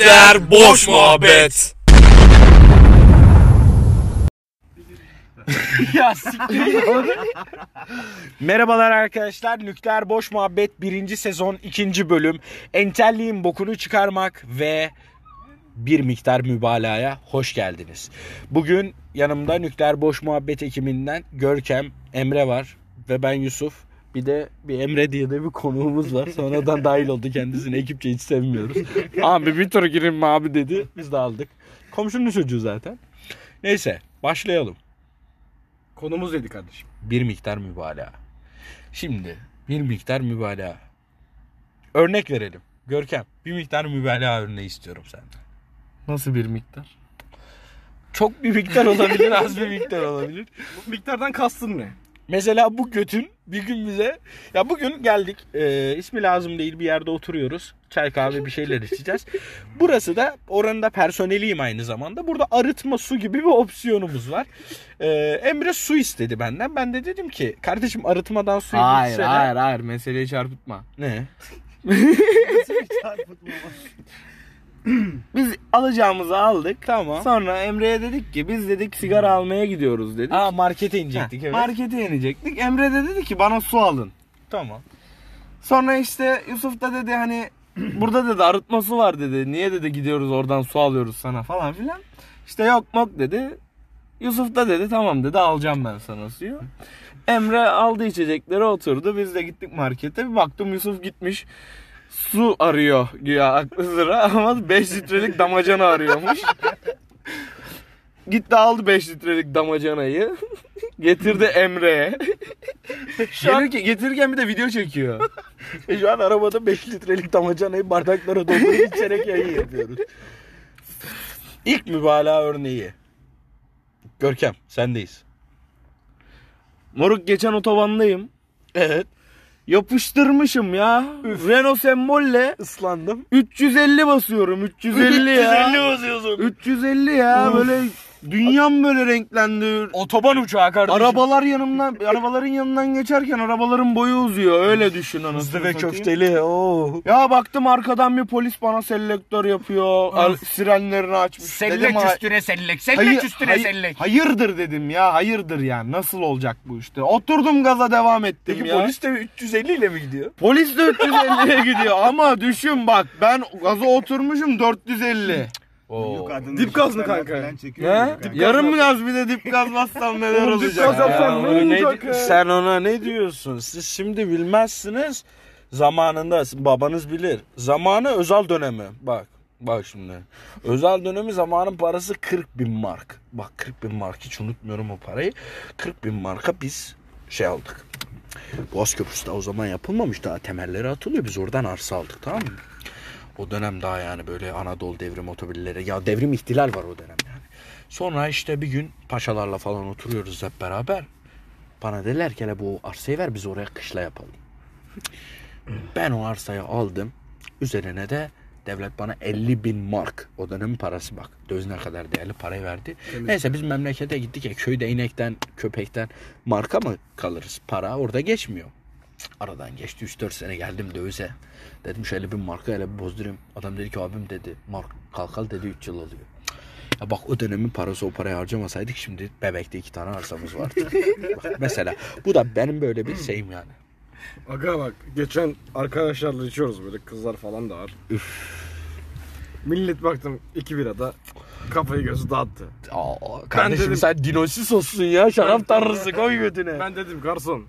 Nükleer boş muhabbet. ya Merhabalar arkadaşlar. Nükleer Boş Muhabbet 1. sezon 2. bölüm. Entelliğin bokunu çıkarmak ve bir miktar mübalağaya hoş geldiniz. Bugün yanımda Nükleer Boş Muhabbet ekibinden Görkem, Emre var ve ben Yusuf. Bir de bir Emre diye de bir konuğumuz var. Sonradan dahil oldu kendisini. Ekipçe hiç sevmiyoruz. abi bir tur girin mi abi dedi. Biz de aldık. Komşunun çocuğu zaten. Neyse başlayalım. Konumuz neydi kardeşim? Bir miktar mübalağa. Şimdi bir miktar mübalağa. Örnek verelim. Görkem bir miktar mübalağa örneği istiyorum senden. Nasıl bir miktar? Çok bir miktar olabilir, az bir miktar olabilir. Bu miktardan kastın ne? Mesela bu götün bir gün bize ya bugün geldik e, ismi lazım değil bir yerde oturuyoruz. Çay kahve bir şeyler içeceğiz. Burası da oranın da personeliyim aynı zamanda. Burada arıtma su gibi bir opsiyonumuz var. E, Emre su istedi benden. Ben de dedim ki kardeşim arıtmadan suyu Hayır içsene. hayır hayır meseleyi çarpıtma. Ne? Biz alacağımızı aldık. Tamam. Sonra Emre'ye dedik ki biz dedik sigara almaya gidiyoruz dedik. Aa markete inecektik Heh, evet. Markete inecektik. Emre de dedi ki bana su alın. tamam. Sonra işte Yusuf da dedi hani burada dedi arıtma su var dedi. Niye dedi gidiyoruz oradan su alıyoruz sana falan filan. İşte yok mok dedi. Yusuf da dedi tamam dedi alacağım ben sana suyu. Emre aldı içecekleri oturdu. Biz de gittik markete. Bir baktım Yusuf gitmiş. Su arıyor güya aklı sıra ama 5 litrelik damacana arıyormuş. Gitti aldı 5 litrelik damacanayı. Getirdi Emre'ye. Gelirken, getirirken bir de video çekiyor. E şu an arabada 5 litrelik damacanayı bardaklara doldurup içerek yayın yapıyoruz. İlk mübalağa örneği. Görkem sendeyiz. Moruk geçen otobandayım. Evet. Yapıştırmışım ya. Renault sembolle Islandım. 350 basıyorum. 350 ya. 350 basıyorsun. 350 ya böyle dünyam böyle renklendi. Otoban uçağı kardeşim. Arabalar yanımdan arabaların yanından geçerken arabaların boyu uzuyor. Öyle düşün anasını Hızlı ve satayım. köfteli. Oo. Ya baktım arkadan bir polis bana selektör yapıyor. Al- sirenlerini açmış. Dedim, ha- üstüne sellek. Hayır- hayır- Hayırdır dedim ya hayırdır yani nasıl olacak bu işte. Oturdum gaza devam ettim Peki ya. polis de 350 ile mi gidiyor? Polis de 350'ye gidiyor ama düşün bak ben gaza oturmuşum 450. Oo. Dip gaz mı kanka? Mu kanka? Yarım gaz bir de dip gaz bassam neler olacak? dip yapsan ne olacak? Sen ona ne diyorsun? Siz şimdi bilmezsiniz. Zamanında babanız bilir. Zamanı özel dönemi. Bak. Bak şimdi. Özel dönemi zamanın parası 40 bin mark. Bak 40 bin mark hiç unutmuyorum o parayı. 40 bin marka biz şey aldık. Boğaz Köprüsü de o zaman yapılmamış daha temelleri atılıyor. Biz oradan arsa aldık tamam mı? O dönem daha yani böyle Anadolu devrim otobilleri. Ya devrim ihtilal var o dönem yani. Sonra işte bir gün paşalarla falan oturuyoruz hep beraber. Bana dediler ki hele bu arsayı ver biz oraya kışla yapalım. Ben o arsayı aldım. Üzerine de devlet bana 50 bin mark. O dönemin parası bak. Döviz ne kadar değerli parayı verdi. Neyse biz memlekete gittik ya köyde inekten köpekten marka mı kalırız? Para orada geçmiyor. Aradan geçti 3-4 sene geldim dövize. Dedim 50 bin marka hele bir bozdurayım. Adam dedi ki abim dedi mark kalkal dedi 3 yıl oluyor. Ya bak o dönemin parası o parayı harcamasaydık şimdi bebekte iki tane arsamız vardı. bak, mesela bu da benim böyle bir şeyim yani. Aga bak geçen arkadaşlarla içiyoruz böyle kızlar falan da var. Millet baktım iki birada kafayı gözü dağıttı. Aa, kardeşim dedim- sen dinosis olsun ya şarap tanrısı koy götüne. Ben dedim garson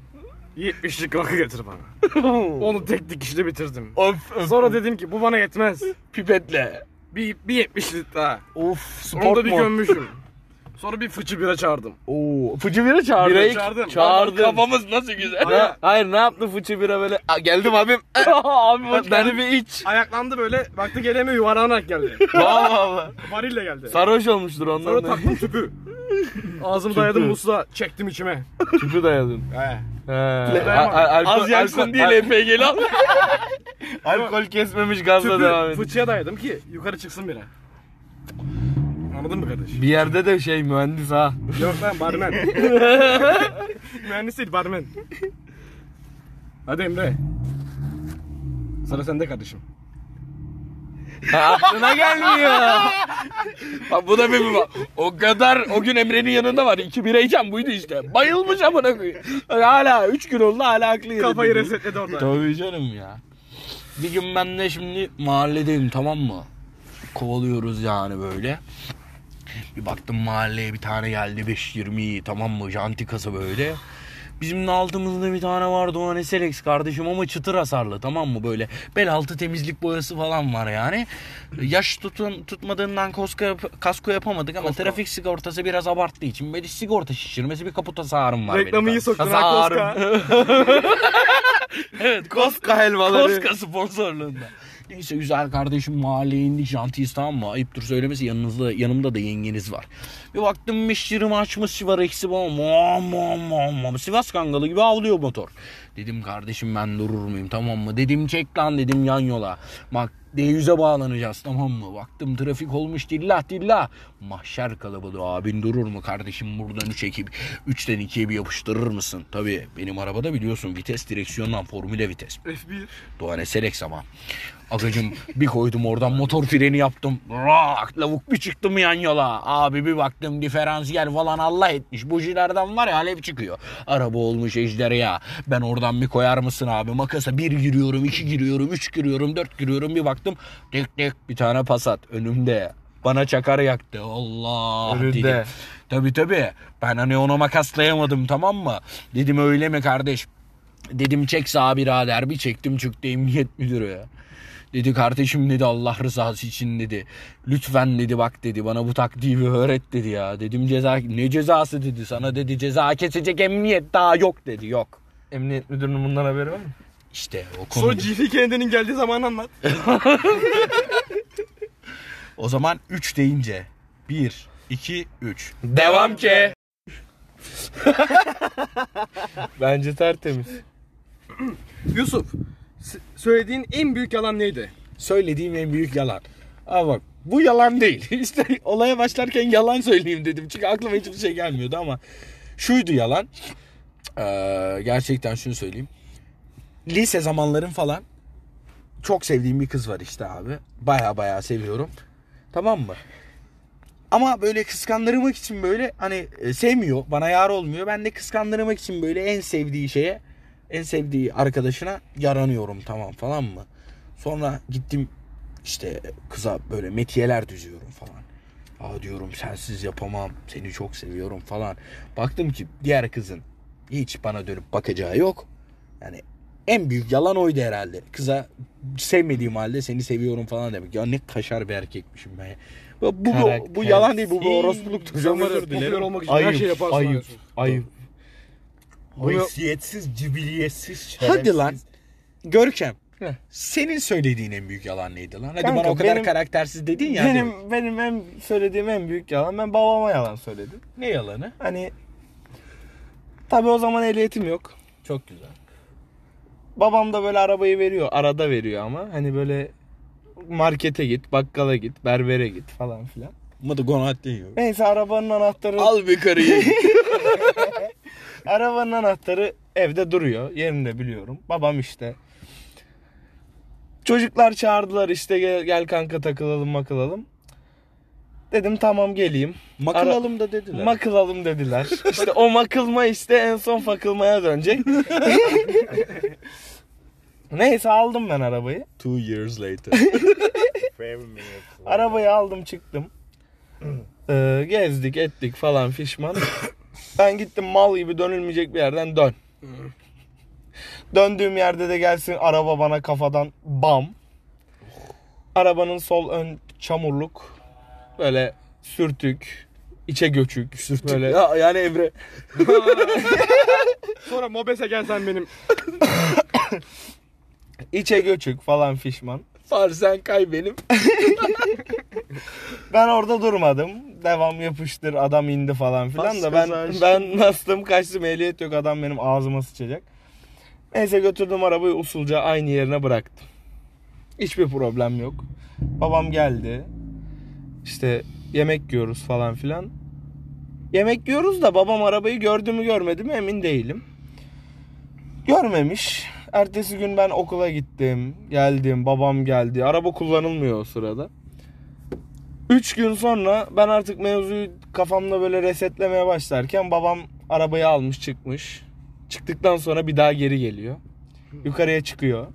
70'lik rakı getir bana. Onu tek dikişle bitirdim. Of of Sonra dedim ki bu bana yetmez. pipetle. Bir, bir 70'lik daha. Of sport da bir gömmüşüm. Sonra bir fıçı bira çağırdım. Oo, fıcı bira çağırdın. Birayı çağırdım. Çağırdım. Kafamız nasıl güzel. Hayır. Hayır ne yaptı fıçı bira böyle? Aa, geldim abim. Abi hoş Beni bir iç. Ayaklandı böyle baktı gelemiyor yuvarlanarak geldi. Valla valla. Varille geldi. Sarhoş olmuştur ondan. Sonra da. taktım tüpü. Ağzımı dayadım musluğa çektim içime. Tüpü dayadın. He. He. A- a- alkol- Az yaksın diye al- LPG'li al. Alkol kesmemiş gazla devam Tüpü edin. fıçıya dayadım ki yukarı çıksın bira. Anladın mı kardeş? Bir yerde de şey mühendis ha. Yok lan barmen. Mühendis değil barmen. Hadi Emre. Sıra sende kardeşim. Aklına gelmiyor. Bak bu da bir. O kadar o gün Emre'nin yanında var. İki bireyken buydu işte. Bayılmış amına koyayım. Hala üç gün oldu hala aklı yerinde. Kafayı değil. resetledi orada. Tabii canım ya. Bir gün ben de şimdi mahalledeyim tamam mı? Kovalıyoruz yani böyle. Bir baktım mahalleye bir tane geldi 5.20 tamam mı? Jantikası böyle. Bizim de altımızda bir tane var Doğan Selex kardeşim ama çıtır hasarlı tamam mı böyle bel altı temizlik boyası falan var yani. Yaş tutun, tutmadığından kasko, yap- kasko yapamadık ama trafik sigortası biraz abarttığı için böyle sigorta şişirmesi bir kaputa hasarım var. Reklamı benim. iyi soktun ha Hasarım. Koska. Evet Koska helvaları. Koska sponsorluğunda. Neyse güzel kardeşim mahalleye indik jantiyiz tamam mı? Ayıptır söylemesi yanınızda, yanımda da yengeniz var. Bir baktım mişirimi açmış var eksi bana. Muam muam muam muam. Sivas kangalı gibi avlıyor motor. Dedim kardeşim ben durur muyum tamam mı? Dedim çek lan dedim yan yola. Bak D100'e bağlanacağız tamam mı? Baktım trafik olmuş dillah dillah. Mahşer kalabalığı abin durur mu kardeşim buradan 3 ekip 3'ten 2'ye bir yapıştırır mısın? Tabii benim arabada biliyorsun vites direksiyondan formüle vites. F1. Doğan SLX ama. Agacım bir koydum oradan motor freni yaptım. Rak lavuk bir çıktım yan yola. Abi bir baktım diferansiyel falan Allah etmiş. Bujilerden var ya alev çıkıyor. Araba olmuş ejderha. Ben oradan bir koyar mısın abi? Makasa bir giriyorum, iki giriyorum, üç giriyorum, dört giriyorum. Bir baktım tek tek bir tane pasat önümde. Bana çakar yaktı. Allah Önünde. dedim. Tabii tabii. Ben hani ona makaslayamadım tamam mı? Dedim öyle mi kardeş? Dedim çek sağ birader bir çektim çıktı emniyet müdürü. Dedi kardeşim dedi Allah rızası için dedi. Lütfen dedi bak dedi bana bu taktiği bir öğret dedi ya. Dedim ceza ne cezası dedi sana dedi ceza kesecek emniyet daha yok dedi yok. Emniyet müdürünün bundan haberi var mı? İşte o konu. Sonra GF Kennedy'nin geldiği zaman anlat. O zaman 3 deyince 1 2 3. Devam ki. Bence tertemiz. Yusuf. s- Söylediğin en büyük yalan neydi? Söylediğim en büyük yalan. Ama bak bu yalan değil. İşte olaya başlarken yalan söyleyeyim dedim. Çünkü aklıma hiçbir şey gelmiyordu ama şuydu yalan. Ee, gerçekten şunu söyleyeyim. Lise zamanlarım falan çok sevdiğim bir kız var işte abi. Baya baya seviyorum. Tamam mı? Ama böyle kıskandırmak için böyle hani e, sevmiyor. Bana yar olmuyor. Ben de kıskandırmak için böyle en sevdiği şeye en sevdiği arkadaşına yaranıyorum tamam falan mı? Sonra gittim işte kıza böyle metiyeler düzüyorum falan. Aa diyorum sensiz yapamam. Seni çok seviyorum falan. Baktım ki diğer kızın hiç bana dönüp bakacağı yok. Yani en büyük yalan oydu herhalde. Kıza sevmediğim halde seni seviyorum falan demek. Ya ne kaşar bir erkekmişim ben. ya. Bu, bu, bu, bu yalan değil bu bir orospuluktur. Dilerim. popüler olmak için her şeyi yaparsın. ayıp, Ayıp. ayıp. Haysiyetsiz, cibiliyetsiz, Hadi lan. Görkem. Heh. Senin söylediğin en büyük yalan neydi lan? Hadi Kanka, bana o kadar benim- karaktersiz dedin ya. Benim benim en söylediğim en büyük yalan ben babama yalan söyledim. Ne yalanı? Hani tabi o zaman ehliyetim yok. Çok güzel. Babam da böyle arabayı veriyor. Arada veriyor ama hani böyle markete git, bakkala git, berbere git falan filan. Mıdı gonat değil. Neyse arabanın anahtarı Al bir karıyı. arabanın anahtarı evde duruyor. Yerinde biliyorum. Babam işte Çocuklar çağırdılar işte gel, gel kanka takılalım makılalım. Dedim tamam geleyim. Makılalım da dediler. Makılalım dediler. İşte o makılma işte en son fakılmaya dönecek. Neyse aldım ben arabayı. Two years later. Arabayı aldım çıktım. Ee, gezdik ettik falan fişman. ben gittim mal gibi dönülmeyecek bir yerden dön. Döndüğüm yerde de gelsin araba bana kafadan bam. Arabanın sol ön çamurluk. Böyle sürtük. içe göçük. Böyle ya, yani Emre. Sonra Mobese gelsen benim. içe göçük falan fişman. Far sen kay benim. Ben orada durmadım. Devam yapıştır adam indi falan filan da ben kazanç. ben bastım kaçtım ehliyet yok adam benim ağzıma sıçacak. Neyse götürdüm arabayı usulca aynı yerine bıraktım. Hiçbir problem yok. Babam geldi. İşte yemek yiyoruz falan filan. Yemek yiyoruz da babam arabayı gördü mü görmedi mi emin değilim. Görmemiş. Ertesi gün ben okula gittim. Geldim. Babam geldi. Araba kullanılmıyor o sırada. Üç gün sonra ben artık mevzuyu kafamda böyle resetlemeye başlarken babam arabayı almış çıkmış. Çıktıktan sonra bir daha geri geliyor. Yukarıya çıkıyor.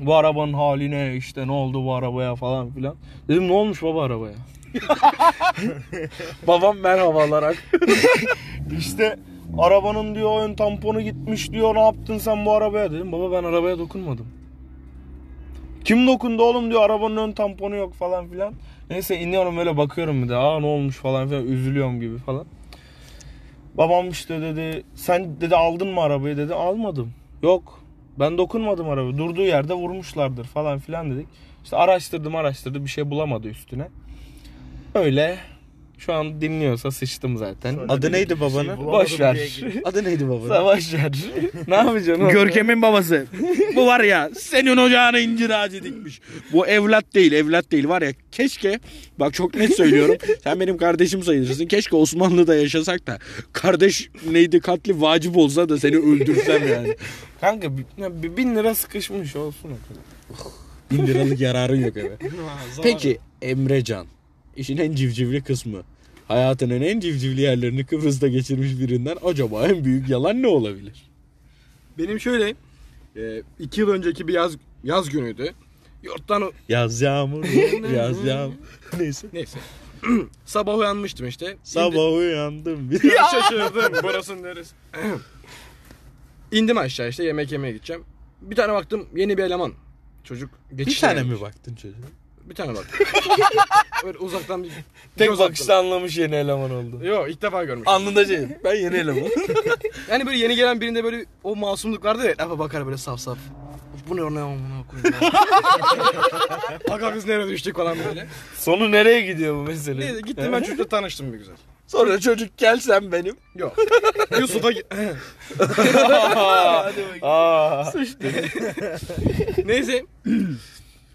Bu arabanın haline işte ne oldu bu arabaya falan filan. Dedim ne olmuş baba arabaya? Babam merhabalar. işte arabanın diyor ön tamponu gitmiş diyor ne yaptın sen bu arabaya dedim. Baba ben arabaya dokunmadım. Kim dokundu oğlum diyor arabanın ön tamponu yok falan filan. Neyse iniyorum böyle bakıyorum bir de aa ne olmuş falan filan üzülüyorum gibi falan. Babam işte dedi sen dedi aldın mı arabayı dedi almadım. Yok ben dokunmadım araba durduğu yerde vurmuşlardır falan filan dedik. İşte araştırdım araştırdım bir şey bulamadı üstüne. Öyle şu an dinliyorsa sıçtım zaten. Adı neydi babanın? Boş ver. Adı neydi babanın? Savaş ver. ne yapacaksın oğlum? Görkem'in babası. Bu var ya senin ocağına incir ağacı dikmiş. Bu evlat değil evlat değil var ya keşke bak çok net söylüyorum sen benim kardeşim sayılırsın. Keşke Osmanlı'da yaşasak da kardeş neydi katli vacip olsa da seni öldürsem yani. Kanka bin lira sıkışmış olsun o kadar. Bin liralık yararın yok eve. Peki Emrecan işin en civcivli kısmı. Hayatının en civcivli yerlerini Kıbrıs'ta geçirmiş birinden acaba en büyük yalan ne olabilir? Benim şöyle e, iki yıl önceki bir yaz yaz günüydü. Yurttan o- Yaz yağmur, yaz yağmur. Neyse. neyse. Sabah uyanmıştım işte. Sabah uyandım. Bir... İndi- Şaşırdım. Burası neresi? İndim aşağı işte yemek yemeye gideceğim. Bir tane baktım yeni bir eleman. Çocuk Bir geçişten tane mi baktın çocuğa? Bir tane baktım. Böyle uzaktan bir Tek göz bakışta anlamış yeni eleman oldu. attım. Yok ilk defa görmüş. Alnında şey. Ben yeni eleman. Yani böyle yeni gelen birinde böyle o masumluk vardı ya. Lafa bakar böyle saf saf. Bu ne ne amına koyayım. ya? Aga biz nereye düştük falan böyle. Sonu nereye gidiyor bu mesele? Neyse gittim ben çocukla tanıştım bir güzel. Sonra çocuk gel sen benim. Yok. Yusuf'a gi- Aa. Neyse.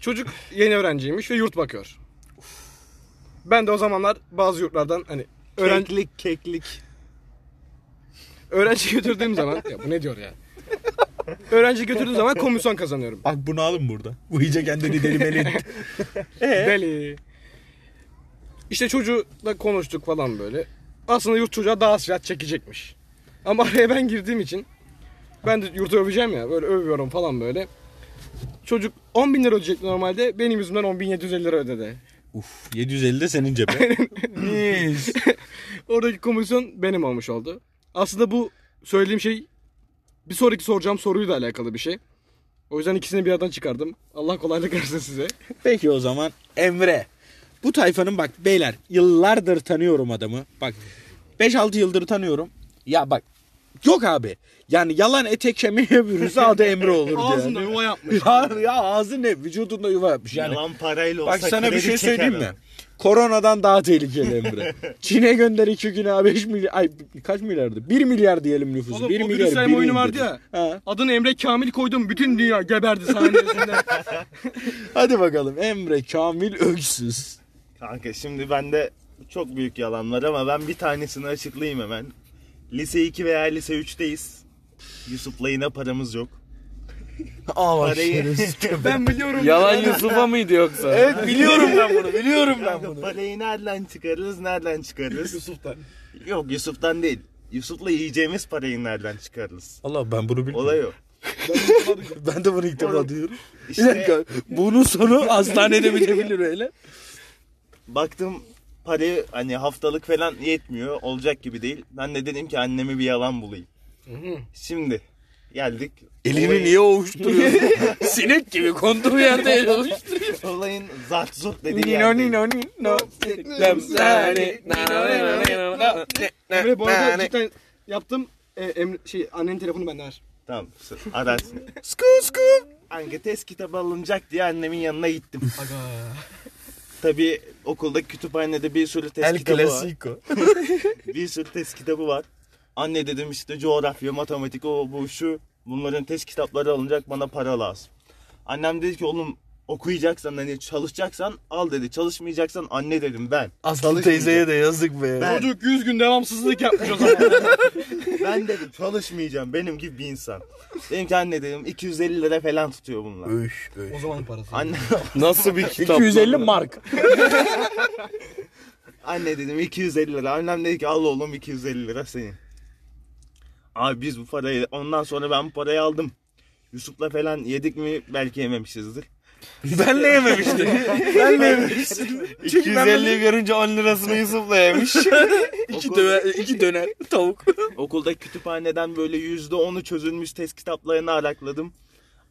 Çocuk yeni öğrenciymiş ve yurt bakıyor. Ben de o zamanlar bazı yurtlardan hani öğrenci, Keklik keklik. öğrenci götürdüğüm zaman ya bu ne diyor ya? Öğrenci götürdüğüm zaman komisyon kazanıyorum. Bak bunu alın burada. Bu iyice kendini deli meli etti. Deli. İşte çocukla konuştuk falan böyle. Aslında yurt çocuğa daha sıcak çekecekmiş. Ama araya ben girdiğim için ben de yurtu öveceğim ya böyle övüyorum falan böyle. Çocuk 10 bin lira ödeyecek normalde benim yüzümden 10 bin 750 lira ödedi. Uf 750 de senin cebe. Mis. Oradaki komisyon benim olmuş oldu. Aslında bu söylediğim şey bir sonraki soracağım soruyla alakalı bir şey. O yüzden ikisini bir aradan çıkardım. Allah kolaylık versin size. Peki o zaman Emre. Bu tayfanın bak beyler yıllardır tanıyorum adamı. Bak 5-6 yıldır tanıyorum. Ya bak yok abi. Yani yalan etek kemiğe bürüse adı Emre olur Ağzında yani. yuva yapmış. Ya, ya ağzı ne? Vücudunda yuva yapmış. Yani Yalan parayla olsa Bak sana bir kredi şey söyleyeyim mi? Koronadan daha tehlikeli Emre. Çin'e gönder iki güne 5 milyar ay kaç milyardı? 1 milyar diyelim nüfusu. Oğlum, 1 o milyar. biri oyunu vardı indirdi. ya. Ha. Adını Emre Kamil koydum. Bütün dünya geberdi sayesinde. Hadi bakalım Emre Kamil Öksüz. Kanka şimdi bende çok büyük yalan var ama ben bir tanesini açıklayayım hemen. Lise 2 veya lise 3'teyiz. Yusuf'la yine paramız yok. Aa bak Parayı- ben biliyorum. Yalan Yusuf'a mıydı yoksa? Evet biliyorum ben bunu biliyorum ben bunu. parayı nereden çıkarırız, nereden çıkarırız? Yusuf'tan. yok Yusuf'tan değil. Yusuf'la yiyeceğimiz parayı nereden çıkarırız? Allah ben bunu bilmiyorum. Olay o. Ben de bunu ilk defa duyuyorum. Bir İşte dakika bunun sonu hastanede bitebilir öyle. baktım parayı hani haftalık falan yetmiyor. Olacak gibi değil. Ben de dedim ki anneme bir yalan bulayım. Şimdi geldik. Elini Olayın- niye ovuşturuyorsun? Sinek gibi konduğu yerde el ovuşturuyor. Olayın zart zurt dediği Nino yerdeyim. nino nino. Seni. Emre bu arada cidden yaptım. E, Emre, şey annenin telefonu bende var. Tamam ararsın. Sku sku. Kanka test kitabı alınacak diye annemin yanına gittim. Tabii okuldaki kütüphanede bir sürü test El kitabı var. Clasico. Bir sürü test kitabı var. Anne dedim işte coğrafya, matematik, o bu şu. Bunların test kitapları alınacak bana para lazım. Annem dedi ki oğlum okuyacaksan hani çalışacaksan al dedi. Çalışmayacaksan anne dedim ben. Aslı teyzeye de yazık be. Ben- Çocuk 100 gün devamsızlık yapmış o zaman. Ben dedim çalışmayacağım benim gibi bir insan. Dedim ki anne dedim 250 lira falan tutuyor bunlar. Öş, öş. o zaman parası. Anne, Nasıl bir kitap? 250 mark. anne dedim 250 lira. Annem dedi ki al oğlum 250 lira senin. Abi biz bu parayı ondan sonra ben bu parayı aldım. Yusuf'la falan yedik mi belki yememişizdir. Ben ne yememiştim? ben ne yememiştim? 250'yi görünce 10 lirasını Yusuf'la yemiş. iki, döner, iki döner tavuk. Okulda kütüphaneden böyle %10'u çözülmüş test kitaplarını arakladım.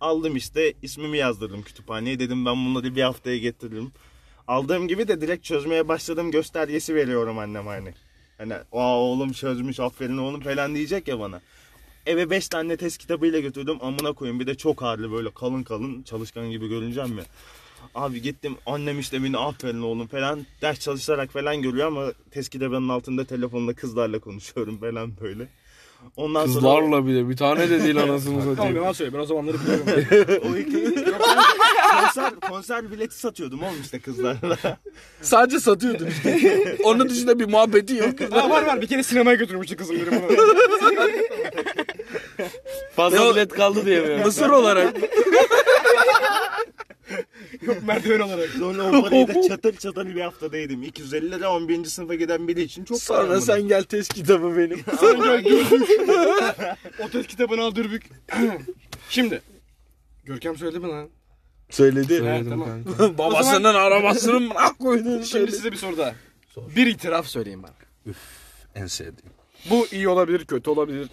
Aldım işte ismimi yazdırdım kütüphaneye. Dedim ben bunları bir haftaya getiririm. Aldığım gibi de direkt çözmeye başladım göstergesi veriyorum annem hani. Hani oğlum çözmüş aferin oğlum falan diyecek ya bana. Eve 5 tane test kitabıyla götürdüm amına koyayım bir de çok ağırlı böyle kalın kalın çalışkan gibi görüneceğim ya. Abi gittim annem işte beni aferin oğlum falan ders çalışarak falan görüyor ama test kitabının altında telefonla kızlarla konuşuyorum falan böyle. Ondan sonra Kızlarla bir de bir tane de değil anasını Tamam satayım. yalan söyle ben o zamanları biliyorum. o iki konser, konser bileti satıyordum oğlum işte kızlarla. Sadece satıyordun işte. Onun dışında bir muhabbeti yok. Aa, var var bir kere sinemaya götürmüştü kızım biri. Fazla bilet kaldı diye mi? Mısır olarak. Yok merdiven olarak. Sonra o parayı da çatır çatır bir haftada yedim. 250 lira 11. sınıfa giden biri için çok para Sonra bunu. sen gel test kitabı benim. Sonra dürbük. o test kitabını al dürbük. Şimdi. Görkem söyledi mi lan? Söyledi. Evet, tamam. Babasının arabasının bırak koyduğunu Şimdi size bir soru daha. Bir itiraf söyleyeyim ben. En sevdiğim. Bu iyi olabilir, kötü olabilir.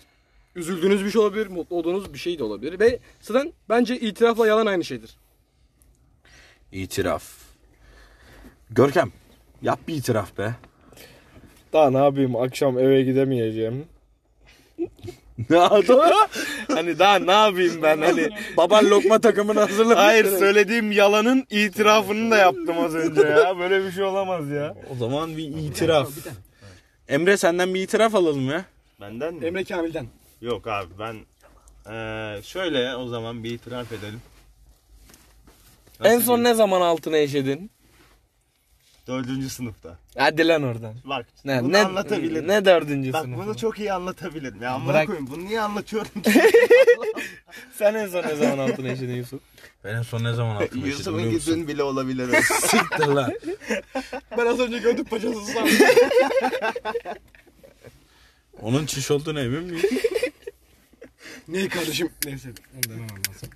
Üzüldüğünüz bir şey olabilir, mutlu olduğunuz bir şey de olabilir. Ve zaten bence itirafla yalan aynı şeydir. İtiraf. Görkem. Yap bir itiraf be. Daha ne yapayım akşam eve gidemeyeceğim. Ne oldu? Hani daha ne yapayım ben hani. Baban lokma takımını hazırlamış. Hayır söylediğim yalanın itirafını da yaptım az önce ya. Böyle bir şey olamaz ya. O zaman bir itiraf. Emre senden bir itiraf alalım ya. Benden mi? Emre Kamil'den. Yok abi ben eee, şöyle o zaman bir itiraf edelim. En son diyeyim? ne zaman altına işedin? Dördüncü sınıfta. Hadi lan oradan. Bak Ne, bunu ne, anlatabilirim. ne dördüncü Bak sınıfı? bunu çok iyi anlatabilirim. Ya amına Bırak. koyayım bunu niye anlatıyorum ki? Sen en son ne zaman altına işedin Yusuf? Ben en son ne zaman altıma işedim Yusuf'un biliyor musun? gidin bile olabilir. Siktir lan. Ben az önce gördüm paçası sandım. Onun çiş olduğuna emin miyim? Neyi kardeşim? Neyse. Onu demem lazım.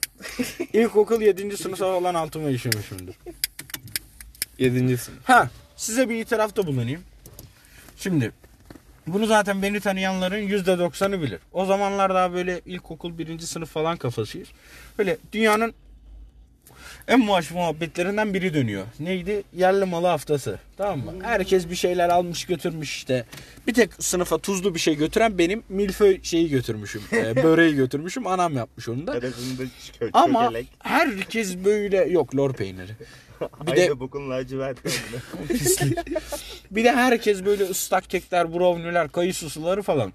İlkokul 7. sınıfa olan altıma işemişimdir. Yedinci sınıf. Ha size bir itirafta bulunayım. Şimdi bunu zaten beni tanıyanların %90'ı bilir. O zamanlar daha böyle ilkokul birinci sınıf falan kafasıyız. Böyle dünyanın en muaş muhabbetlerinden biri dönüyor. Neydi? Yerli malı haftası. Tamam mı? Herkes bir şeyler almış götürmüş işte. Bir tek sınıfa tuzlu bir şey götüren benim milföy şeyi götürmüşüm. e, böreği götürmüşüm. Anam yapmış onu da. Tarafında kö- Ama herkes böyle yok lor peyniri. Bir de Aynı bokun lacivert rengi. Pislik. bir de herkes böyle ıslak kekler, brownie'ler, kayısı suları falan.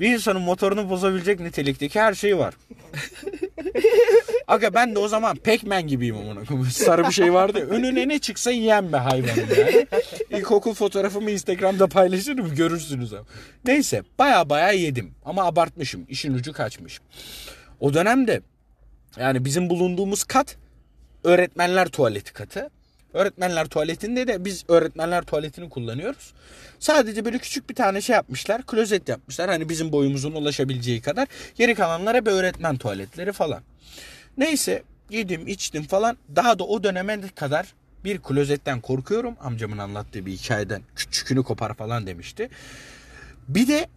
Bir insanın motorunu bozabilecek nitelikteki her şey var. Aga ben de o zaman Pac-Man gibiyim amına koyayım. Sarı bir şey vardı. Önüne ne çıksa yiyen be hayvanım yani. İlkokul fotoğrafımı Instagram'da paylaşırım görürsünüz abi. Neyse baya baya yedim ama abartmışım. İşin ucu kaçmış. O dönemde yani bizim bulunduğumuz kat öğretmenler tuvaleti katı. Öğretmenler tuvaletinde de biz öğretmenler tuvaletini kullanıyoruz. Sadece böyle küçük bir tane şey yapmışlar. Klozet yapmışlar. Hani bizim boyumuzun ulaşabileceği kadar. Geri kalanlara bir öğretmen tuvaletleri falan. Neyse yedim içtim falan. Daha da o döneme kadar bir klozetten korkuyorum. Amcamın anlattığı bir hikayeden küçükünü kopar falan demişti. Bir de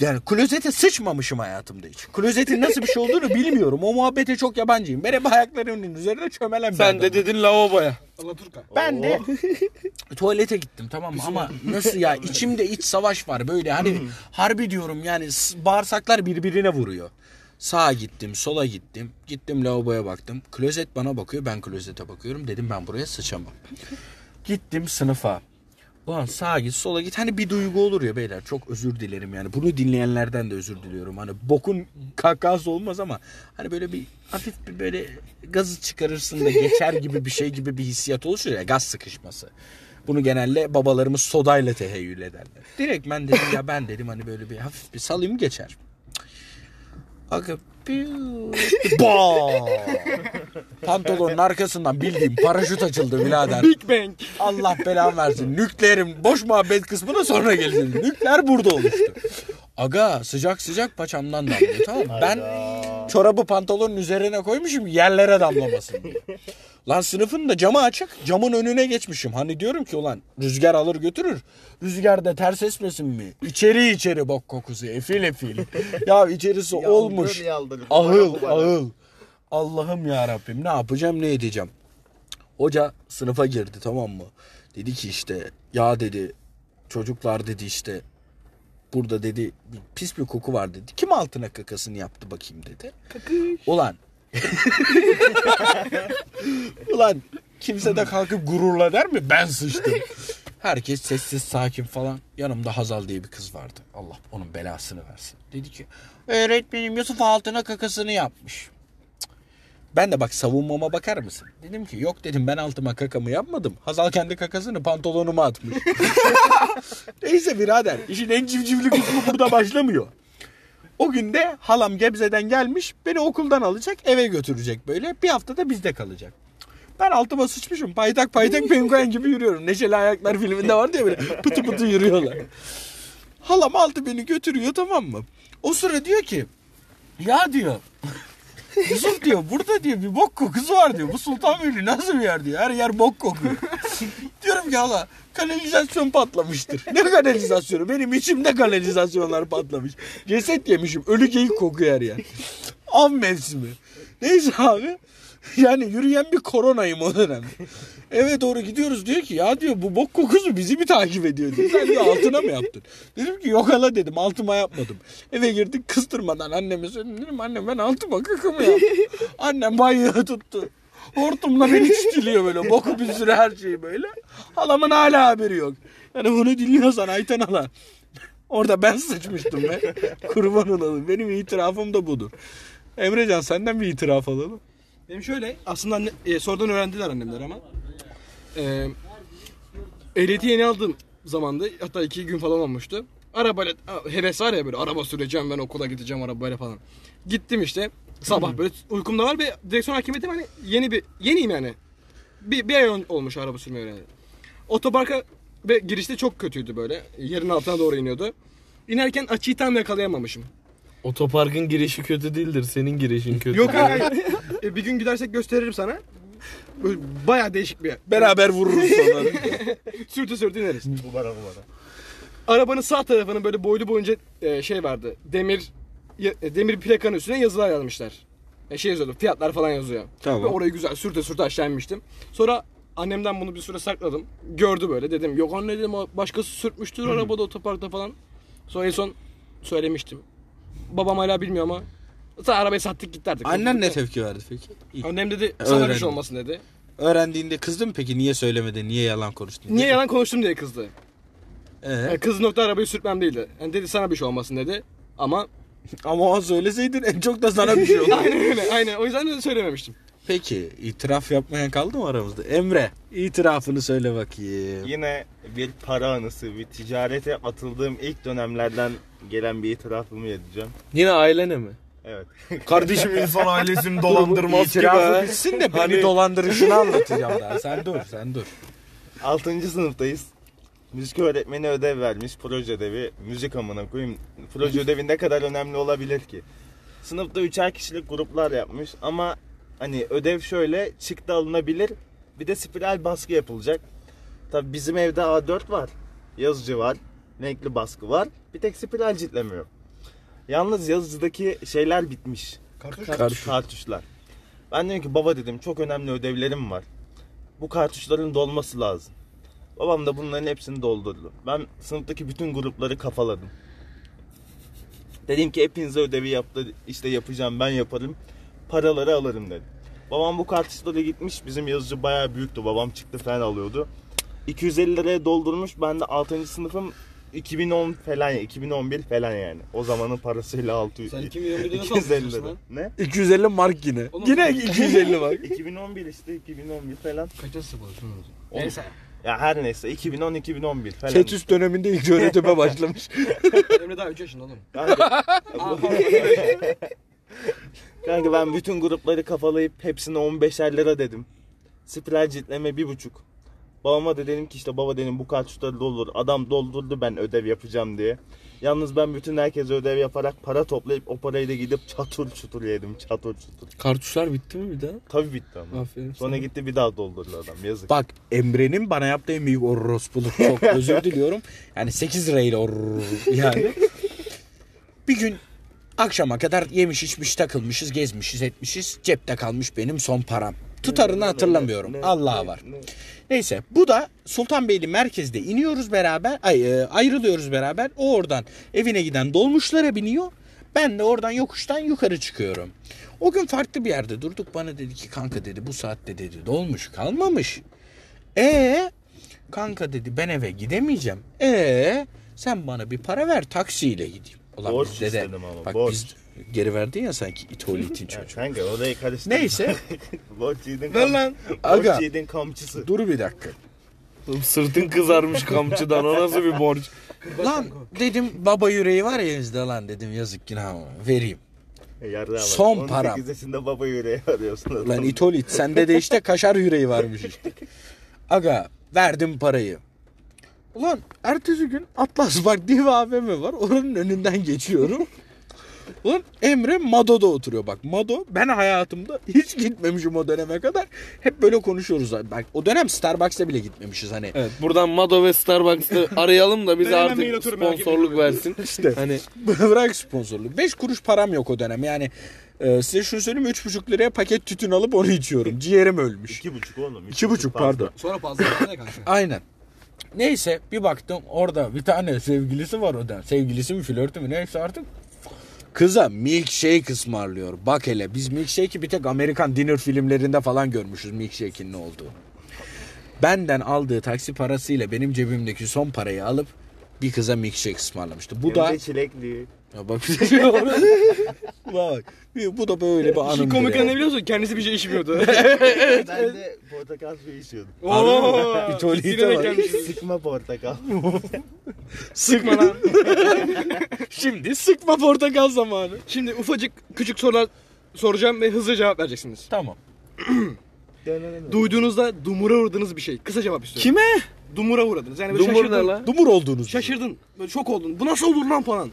yani klozete sıçmamışım hayatımda hiç. Klozetin nasıl bir şey olduğunu bilmiyorum. O muhabbete çok yabancıyım. Ben hep ayaklarımın üzerine çömelen bir Sen de adamım. dedin lavaboya. Alaturka. Ben de tuvalete gittim tamam mı ama nasıl ya içimde iç savaş var böyle hani harbi diyorum yani s- bağırsaklar birbirine vuruyor. Sağa gittim sola gittim gittim lavaboya baktım klozet bana bakıyor ben klozete bakıyorum dedim ben buraya sıçamam. Gittim sınıfa Ulan sağa git sola git hani bir duygu olur ya beyler çok özür dilerim yani bunu dinleyenlerden de özür diliyorum hani bokun kakası olmaz ama hani böyle bir hafif bir böyle gazı çıkarırsın da geçer gibi bir şey gibi bir hissiyat oluşur ya gaz sıkışması. Bunu genelde babalarımız sodayla teheyyül ederler. Direkt ben dedim ya ben dedim hani böyle bir hafif bir salayım geçer. Aga piu. Pantolonun arkasından bildiğim paraşüt açıldı birader. Big Bang. Allah belamı versin. Nükleerin boş muhabbet kısmına sonra geleceğiz. Nükleer burada oluştu. Aga sıcak sıcak paçamdan damlıyor tamam mı? Ben çorabı pantolonun üzerine koymuşum yerlere damlamasın diye. Lan sınıfın da camı açık. Camın önüne geçmişim. Hani diyorum ki ulan rüzgar alır götürür. Rüzgar da ters esmesin mi? İçeri içeri bok kokusu. Efil efil. ya içerisi olmuş. yaldır. Ahıl ahıl. Allah'ım ya Rabbim ne yapacağım ne edeceğim. Hoca sınıfa girdi tamam mı? Dedi ki işte ya dedi çocuklar dedi işte burada dedi bir pis bir koku var dedi. Kim altına kakasını yaptı bakayım dedi. Ulan. Ulan kimse de kalkıp gururla der mi? Ben sıçtım. Herkes sessiz sakin falan. Yanımda Hazal diye bir kız vardı. Allah onun belasını versin. Dedi ki öğretmenim Yusuf altına kakasını yapmış. Ben de bak savunmama bakar mısın? Dedim ki yok dedim ben altıma kakamı yapmadım. Hazal kendi kakasını pantolonuma atmış. Neyse birader işin en civcivli kısmı burada başlamıyor. O gün de halam Gebze'den gelmiş beni okuldan alacak eve götürecek böyle. Bir hafta da bizde kalacak. Ben altıma sıçmışım. Paytak paytak penguen gibi yürüyorum. Neşeli Ayaklar filminde vardı ya böyle pıtı pıtı yürüyorlar. Halam aldı beni götürüyor tamam mı? O sıra diyor ki ya diyor Yusuf diyor burada diyor bir bok kokusu var diyor. Bu Sultanbeyli nasıl bir yer diyor. Her yer bok kokuyor. Diyorum ki hala kanalizasyon patlamıştır. Ne kanalizasyonu? Benim içimde kanalizasyonlar patlamış. Ceset yemişim. Ölü geyik kokuyor her yer. Av mevsimi. Neyse abi. Yani yürüyen bir koronayım o dönem. Eve doğru gidiyoruz diyor ki ya diyor bu bok kokusu bizi mi takip ediyor diyor. Sen diyor altına mı yaptın? Dedim ki yok hala dedim altıma yapmadım. Eve girdik kıstırmadan anneme söyledim. Dedim annem ben altıma kakamı yaptım. Annem banyoya tuttu. Hortumla beni çitiliyor böyle. Boku bir sürü her şeyi böyle. Halamın hala haberi yok. Yani bunu dinliyorsan Ayten hala. Orada ben sıçmıştım be. Kurban olalım. Benim itirafım da budur. Emrecan senden bir itiraf alalım. Benim şöyle aslında anne, e, sonradan öğrendiler annemler ama. E, ehliyeti yeni aldığım zamanda hatta iki gün falan olmuştu. Arabayla heves var ya böyle araba süreceğim ben okula gideceğim arabayla falan. Gittim işte sabah böyle uykum da var ve direksiyon hakimiyetim hani yeni bir yeniyim yani. Bir, bir ay ol- olmuş araba sürmeyi öğrendim. Otoparka ve girişte çok kötüydü böyle. Yerin altına doğru iniyordu. İnerken açıyı tam yakalayamamışım. Otoparkın girişi kötü değildir. Senin girişin kötü. Yok hayır. E, bir gün gidersek gösteririm sana. Böyle bayağı değişik bir yer. Beraber vururuz sonra. Sürtü sürtü ineriz. Bu bara. Arabanın sağ tarafının böyle boylu boyunca e, şey vardı. Demir ya- e, demir plakanın üstüne yazılar yazmışlar. E, şey yazıyordu. Fiyatlar falan yazıyor. Tamam. Ve orayı güzel sürte sürte aşağı inmiştim. Sonra annemden bunu bir süre sakladım. Gördü böyle dedim. Yok anne dedim o başkası sürtmüştür arabada otoparkta falan. Sonra en son söylemiştim. Babam hala bilmiyor ama. Sonra arabayı sattık gitti artık. Annen ne tepki verdi peki? İyi. Annem dedi sana bir Öğrendim. şey olmasın dedi. Öğrendiğinde kızdı mı peki? Niye söylemedin? Niye yalan konuştun? Niye yalan konuştum diye kızdı. Ee? Yani kız nokta arabayı sürtmem değildi. Yani dedi sana bir şey olmasın dedi. Ama Ama o söyleseydin en çok da sana bir şey olurdu. aynen öyle aynen o yüzden de söylememiştim. Peki itiraf yapmayan kaldı mı aramızda? Emre itirafını söyle bakayım. Yine bir para anısı, bir ticarete atıldığım ilk dönemlerden gelen bir itirafımı edeceğim. Yine ailene mi? Evet. Kardeşim insan ailesini dolandırmaz ki İtirafı be. bitsin de beni dolandırışını anlatacağım daha. Sen dur sen dur. 6. sınıftayız. Müzik öğretmeni ödev vermiş, proje ödevi. Müzik amına koyayım. Proje ödevi ne kadar önemli olabilir ki? Sınıfta üçer kişilik gruplar yapmış ama hani ödev şöyle çıktı alınabilir. Bir de spiral baskı yapılacak. Tabi bizim evde A4 var. Yazıcı var. Renkli baskı var. Bir tek spiral citlemiyor. Yalnız yazıcıdaki şeyler bitmiş. Karşı. Kartuşlar. Ben dedim ki baba dedim çok önemli ödevlerim var. Bu kartuşların dolması lazım. Babam da bunların hepsini doldurdu. Ben sınıftaki bütün grupları kafaladım. Dedim ki hepinize ödevi yaptı. işte yapacağım ben yaparım. Paraları alırım dedim. Babam bu kartuşlara gitmiş. Bizim yazıcı bayağı büyüktü. Babam çıktı falan alıyordu. 250 liraya doldurmuş. Ben de 6. sınıfım 2010 falan ya 2011 falan yani. O zamanın parasıyla 600 Sen 2011'de nasıl 250 almışsın lira. Ne? 250 mark yine. Oğlum- Yine 250 mark. 2011 işte 2011 falan. Kaçta sınıf olsun? Neyse. Ya her neyse 2010 2011 falan. Çetüs döneminde ilk öğretime başlamış. Emre daha 3 yaşında oğlum. Kanka, kanka ben bütün grupları kafalayıp hepsine 15'er lira dedim. Spiral ciltleme bir buçuk. Babama da dedim ki işte baba dedim bu kartuşları doldur. Adam doldurdu ben ödev yapacağım diye. Yalnız ben bütün herkese ödev yaparak para toplayıp o parayı da gidip çatır çutur yedim. Çatır çutur. Kartuşlar bitti mi bir daha? Tabii bitti ama. Aferin Sonra gitti bir daha doldurdu adam yazık. Bak Emre'nin bana yaptığı en büyük orospuluk. Çok özür diliyorum. Yani 8 lirayla or yani. Bir gün akşama kadar yemiş içmiş takılmışız gezmişiz etmişiz. Cepte kalmış benim son param. Tutarını hatırlamıyorum. Allah'a var. Neyse bu da Sultanbeyli merkezde iniyoruz beraber. Ay, e, ayrılıyoruz beraber. O oradan evine giden dolmuşlara biniyor. Ben de oradan yokuştan yukarı çıkıyorum. O gün farklı bir yerde durduk. Bana dedi ki kanka dedi bu saatte dedi dolmuş kalmamış. E kanka dedi ben eve gidemeyeceğim. E sen bana bir para ver taksiyle gideyim. Ulan Borç bizde de istedim ama, bak borç. biz geri verdin ya sanki itolitin çocuğu. kanka orayı karıştırma. Neyse Borç Ver kam- lan. Aga. borç kamçısı. dur bir dakika. Sırtın kızarmış kamçıdan o nasıl bir borç? Lan dedim baba yüreği var ya bizde lan dedim yazık günah vereyim. E, bak. Son 18 param. yaşında baba yüreği arıyorsun. adam. Lan itolit sende de işte kaşar yüreği varmış işte. Aga verdim parayı. Ulan ertesi gün Atlas Park diye bir AVM var. Oranın önünden geçiyorum. Ulan Emre Mado'da oturuyor bak. Mado ben hayatımda hiç gitmemişim o döneme kadar. Hep böyle konuşuyoruz. Bak o dönem Starbucks'a bile gitmemişiz hani. Evet buradan Mado ve Starbucks'ı arayalım da bize artık sponsorluk versin. İşte. Hani Bırak sponsorluk. 5 kuruş param yok o dönem. Yani e, size şunu söyleyeyim 3,5 liraya paket tütün alıp onu içiyorum. Ciğerim ölmüş. İki buçuk oğlum. İki buçuk fazla. pardon. Sonra fazla ne kanka? Aynen. Neyse bir baktım orada bir tane sevgilisi var o da. Sevgilisi mi flörtü mü neyse artık. Kıza milkshake ısmarlıyor. Bak hele biz milkshake'i bir tek Amerikan dinner filmlerinde falan görmüşüz milkshake'in ne olduğu. Benden aldığı taksi parasıyla benim cebimdeki son parayı alıp bir kıza milkshake ısmarlamıştı. Bu da Hem de çilekli. ya bak bak bu da böyle bir anım. komik ne biliyorsun? Kendisi bir şey içmiyordu. ben de portakal suyu içiyordum. Denk bak. gelmişiz. Sıkma portakal. Sıkma lan. Şimdi sıkma portakal zamanı. Şimdi ufacık küçük sorular soracağım ve hızlı cevap vereceksiniz. Tamam. Duyduğunuzda dumura uğradığınız bir şey. Kısa cevap istiyorum. Kime? Dumura uğradınız. Yani böyle Dumur ne şaşırdın. lan? Dumur olduğunuz. Şaşırdın. Böyle şok oldun. Bu nasıl olur lan falan.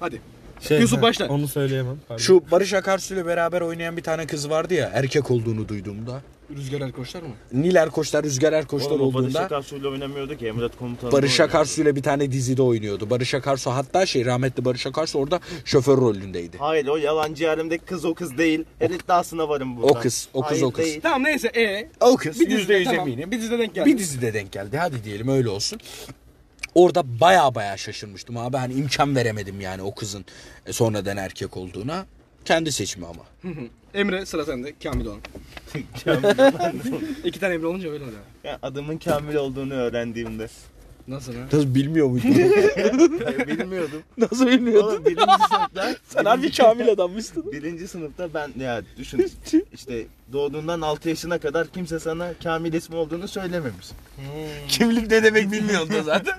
Hadi. Şey, Yusuf başla. Onu söyleyemem. pardon. Şu Barış Akarsu ile beraber oynayan bir tane kız vardı ya erkek olduğunu duyduğumda. Rüzgar Erkoçlar mı? Nil Erkoçlar, Rüzgar Erkoçlar Oğlum o Barış olduğunda Akarsu'yla oynamıyordu ki Emret Komutanı. Barış Akarsu ile bir tane dizide oynuyordu. Barış Akarsu hatta şey rahmetli Barış Akarsu orada şoför rolündeydi. Hayır o yalancı yarimdeki kız o kız değil. Her iddiasına varım burada. O kız, o kız, Hayır, o kız. değil. Tamam neyse e O kız bir dizide yüz tamam. eminim. Bir dizide denk geldi. Bir dizide denk geldi. Hadi diyelim öyle olsun. Orada baya baya şaşırmıştım abi. Hani imkan veremedim yani o kızın e, sonradan erkek olduğuna. Kendi seçimi ama. Emre sıra sende. Kamil olan. İki tane Emre olunca öyle oluyor. Ya adımın Kamil olduğunu öğrendiğimde. Nasıl ha? Nasıl bilmiyor muydun? Hayır, bilmiyordum. Nasıl bilmiyordun? Oğlum birinci sınıfta. Sen harbi kamil adammışsın. Birinci sınıfta ben ya düşün işte doğduğundan 6 yaşına kadar kimse sana Kamil ismi olduğunu söylememiş. Kimlik ne demek bilmiyordu zaten.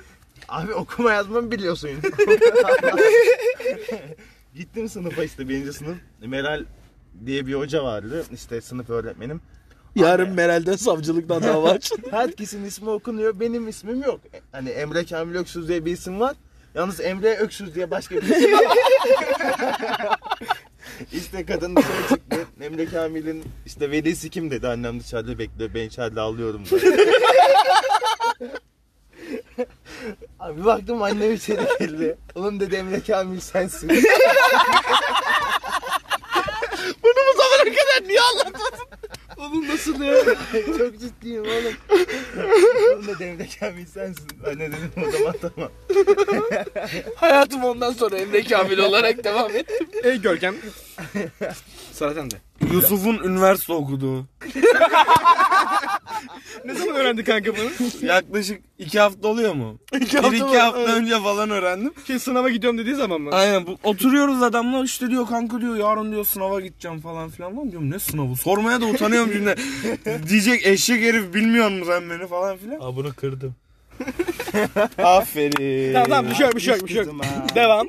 Abi okuma yazmamı biliyorsun. Gittim sınıfa işte birinci sınıf. Meral diye bir hoca vardı. işte sınıf öğretmenim. Yarın Meral'den savcılıktan dava aç. Herkesin ismi okunuyor. Benim ismim yok. Hani Emre Kamil Öksüz diye bir isim var. Yalnız Emre Öksüz diye başka bir isim var. işte kadın dışarı çıktı. Emre Kamil'in işte velisi kim dedi. Annem dışarıda bekliyor. Ben içeride ağlıyorum. Abi baktım annem içeri geldi. Oğlum dedi Emre Kamil sensin. Bunu bu zamana kadar niye anlatmadın? Oğlum nasıl ya? Çok ciddiyim oğlum. Oğlum dedi Emre Kamil sensin. Anne dedim o zaman tamam. Hayatım ondan sonra Emre Kamil olarak devam et. Ey Görkem. Sıra sende. Yusuf'un üniversite okuduğu. Ne zaman öğrendin kanka bunu? Yaklaşık iki hafta oluyor mu? iki hafta Bir iki mı? hafta Evet. önce falan öğrendim. Şey sınava gidiyorum dediği zaman mı? Aynen bu, oturuyoruz adamla işte diyor kanka diyor yarın diyor sınava gideceğim falan filan. Lan diyorum ne sınavı? Sormaya da utanıyorum şimdi. Diyecek eşek herif bilmiyor musun sen beni falan filan. Aa bunu kırdım. Aferin. Tamam tamam bir şey yok bir şey yok bir şey yok. Devam.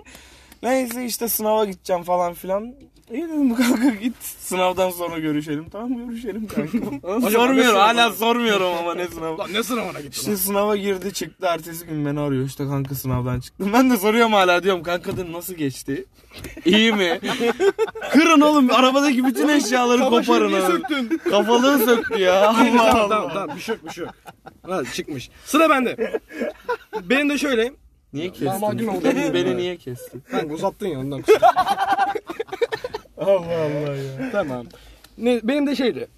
Neyse işte sınava gideceğim falan filan. İyi dedim kanka git sınavdan sonra görüşelim. Tamam görüşelim kanka. sormuyorum hala sormuyorum ama ne sınavı. Lan ne sınavına gittin İşte sınava girdi çıktı ertesi gün beni arıyor işte kanka sınavdan çıktım. Ben de soruyorum hala diyorum kanka dedim nasıl geçti? İyi mi? Kırın oğlum arabadaki bütün eşyaları koparın niye oğlum. söktün? Kafalığı söktü ya. Allah tamam Allah. tamam tamam bir şey yok bir şey yok. Ha, çıkmış. Sıra bende. Benim de şöyle. Niye Lahmacun kestin? oldu. Beni, beni niye kestin? Kanka uzattın ya ondan kusura. Allah Allah ya. Tamam. Ne, benim de şeydi.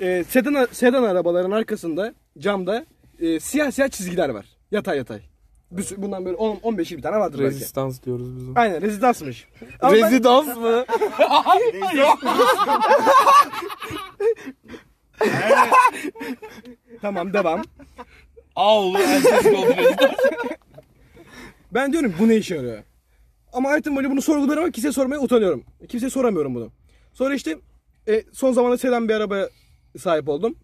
E, sedan, sedan arabaların arkasında camda e, siyah siyah çizgiler var. Yatay yatay. Bir sürü- bundan böyle 10 15 bir tane vardır belki. Rezistans diyoruz biz. Aynen rezidansmış. Ama ben- Rezidans mı? Tamam devam. Rezidans. Ben diyorum bu ne işe yarıyor? Ama hayatım boyunca bunu sorguluyorum ama kimseye sormaya utanıyorum. Kimseye soramıyorum bunu. Sonra işte e, son zamanda sedan bir arabaya sahip oldum.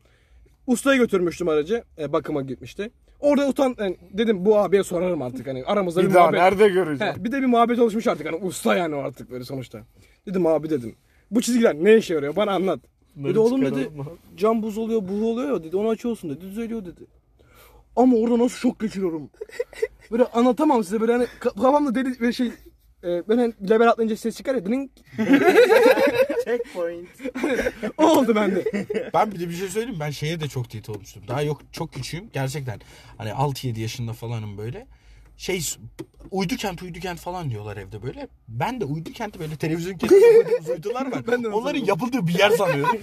Ustaya götürmüştüm aracı. E, bakıma gitmişti. Orada utan yani dedim bu abiye sorarım artık hani aramızda bir, Bir daha muhabbet. nerede göreceğim? He, bir de bir muhabbet oluşmuş artık hani usta yani o artık böyle sonuçta. Dedim abi dedim. Bu çizgiler ne işe yarıyor bana anlat. dedi oğlum dedi cam buz oluyor buğu oluyor ya dedi onu açıyorsun dedi düzeliyor dedi. Ama orada nasıl şok geçiriyorum. Böyle anlatamam size böyle hani ka- kafamda deli böyle şey e, böyle hani level atlayınca ses çıkar ya ding. Checkpoint. O oldu bende. Ben bir de bir şey söyleyeyim mi? ben şeye de çok tilt olmuştum. Daha yok çok küçüğüm gerçekten. Hani 6-7 yaşında falanım böyle. Şey uydu kent uydu kent falan diyorlar evde böyle. Ben de uydu kenti böyle televizyon kentinde uydular var. Ben de Onların yapıldığı bir yer sanıyorum.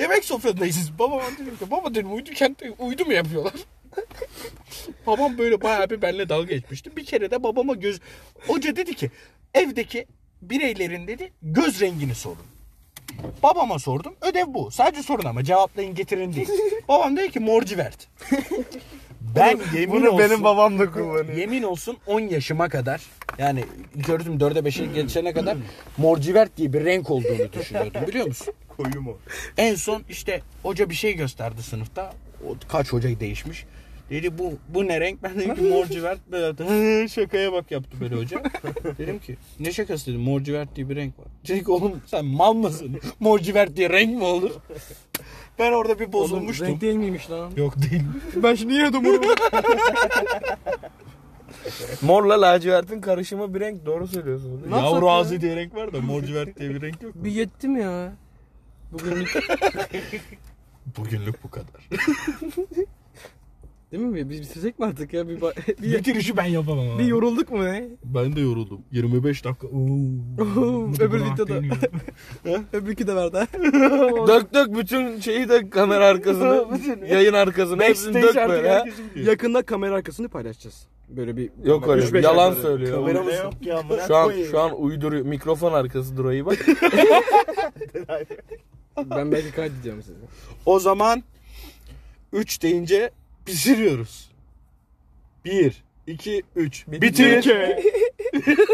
Yemek sofrasındayız. Babama dedim ki baba dedim uydu kentte uydu mu yapıyorlar? Babam böyle bayağı bir benimle dalga geçmişti. Bir kere de babama göz... Hoca dedi ki evdeki bireylerin dedi göz rengini sorun. Babama sordum. Ödev bu. Sadece sorun ama cevaplayın getirin değil. Babam dedi ki morcivert. Ben yemin Bunu olsun. benim babam da kullanıyor. Yemin olsun 10 yaşıma kadar yani öğretim 4'e 5'e geçene kadar morcivert diye bir renk olduğunu düşünüyordum biliyor musun? Koyu mu? En son işte hoca bir şey gösterdi sınıfta. O, kaç hocayı değişmiş. Dedi bu bu ne renk? Ben dedim ki morcivert. Böyle yaptı. "Hı, Şakaya bak yaptı böyle hoca. dedim ki ne şakası dedim morcivert diye bir renk var. Dedi ki oğlum sen mal mısın? Morcivert diye renk mi olur? Ben orada bir bozulmuştum. Renk değil miymiş lan? Yok değil. Ben şimdi yine de bunu Morla lacivertin karışımı bir renk doğru söylüyorsun. Yapsak Yavru ya? ağzı diye renk var da morcivert diye bir renk yok. bir yettim ya. Bugünlük Bugünlük bu kadar. değil mi? Biz bitirsek mi artık ya? Bir, ba- bir, Bitirişi ben yapamam bir yorulduk mu ne? Ben de yoruldum. 25 dakika. Öbür videoda. Öbürkü de var da. Dök dök bütün şeyi dök kamera arkasına. yayın arkasına. Hepsini dök böyle. ha. Yakında kamera arkasını paylaşacağız. Böyle bir Yok öyle. Üç beş Yalan söylüyor. Kamera yok ya amına Şu an koyayım. şu an uyduruyor. Mikrofon arkası durayı bak. Ben belki kaydedeceğim sizi. O zaman 3 deyince pişiriyoruz. 1 2 3 Bitir.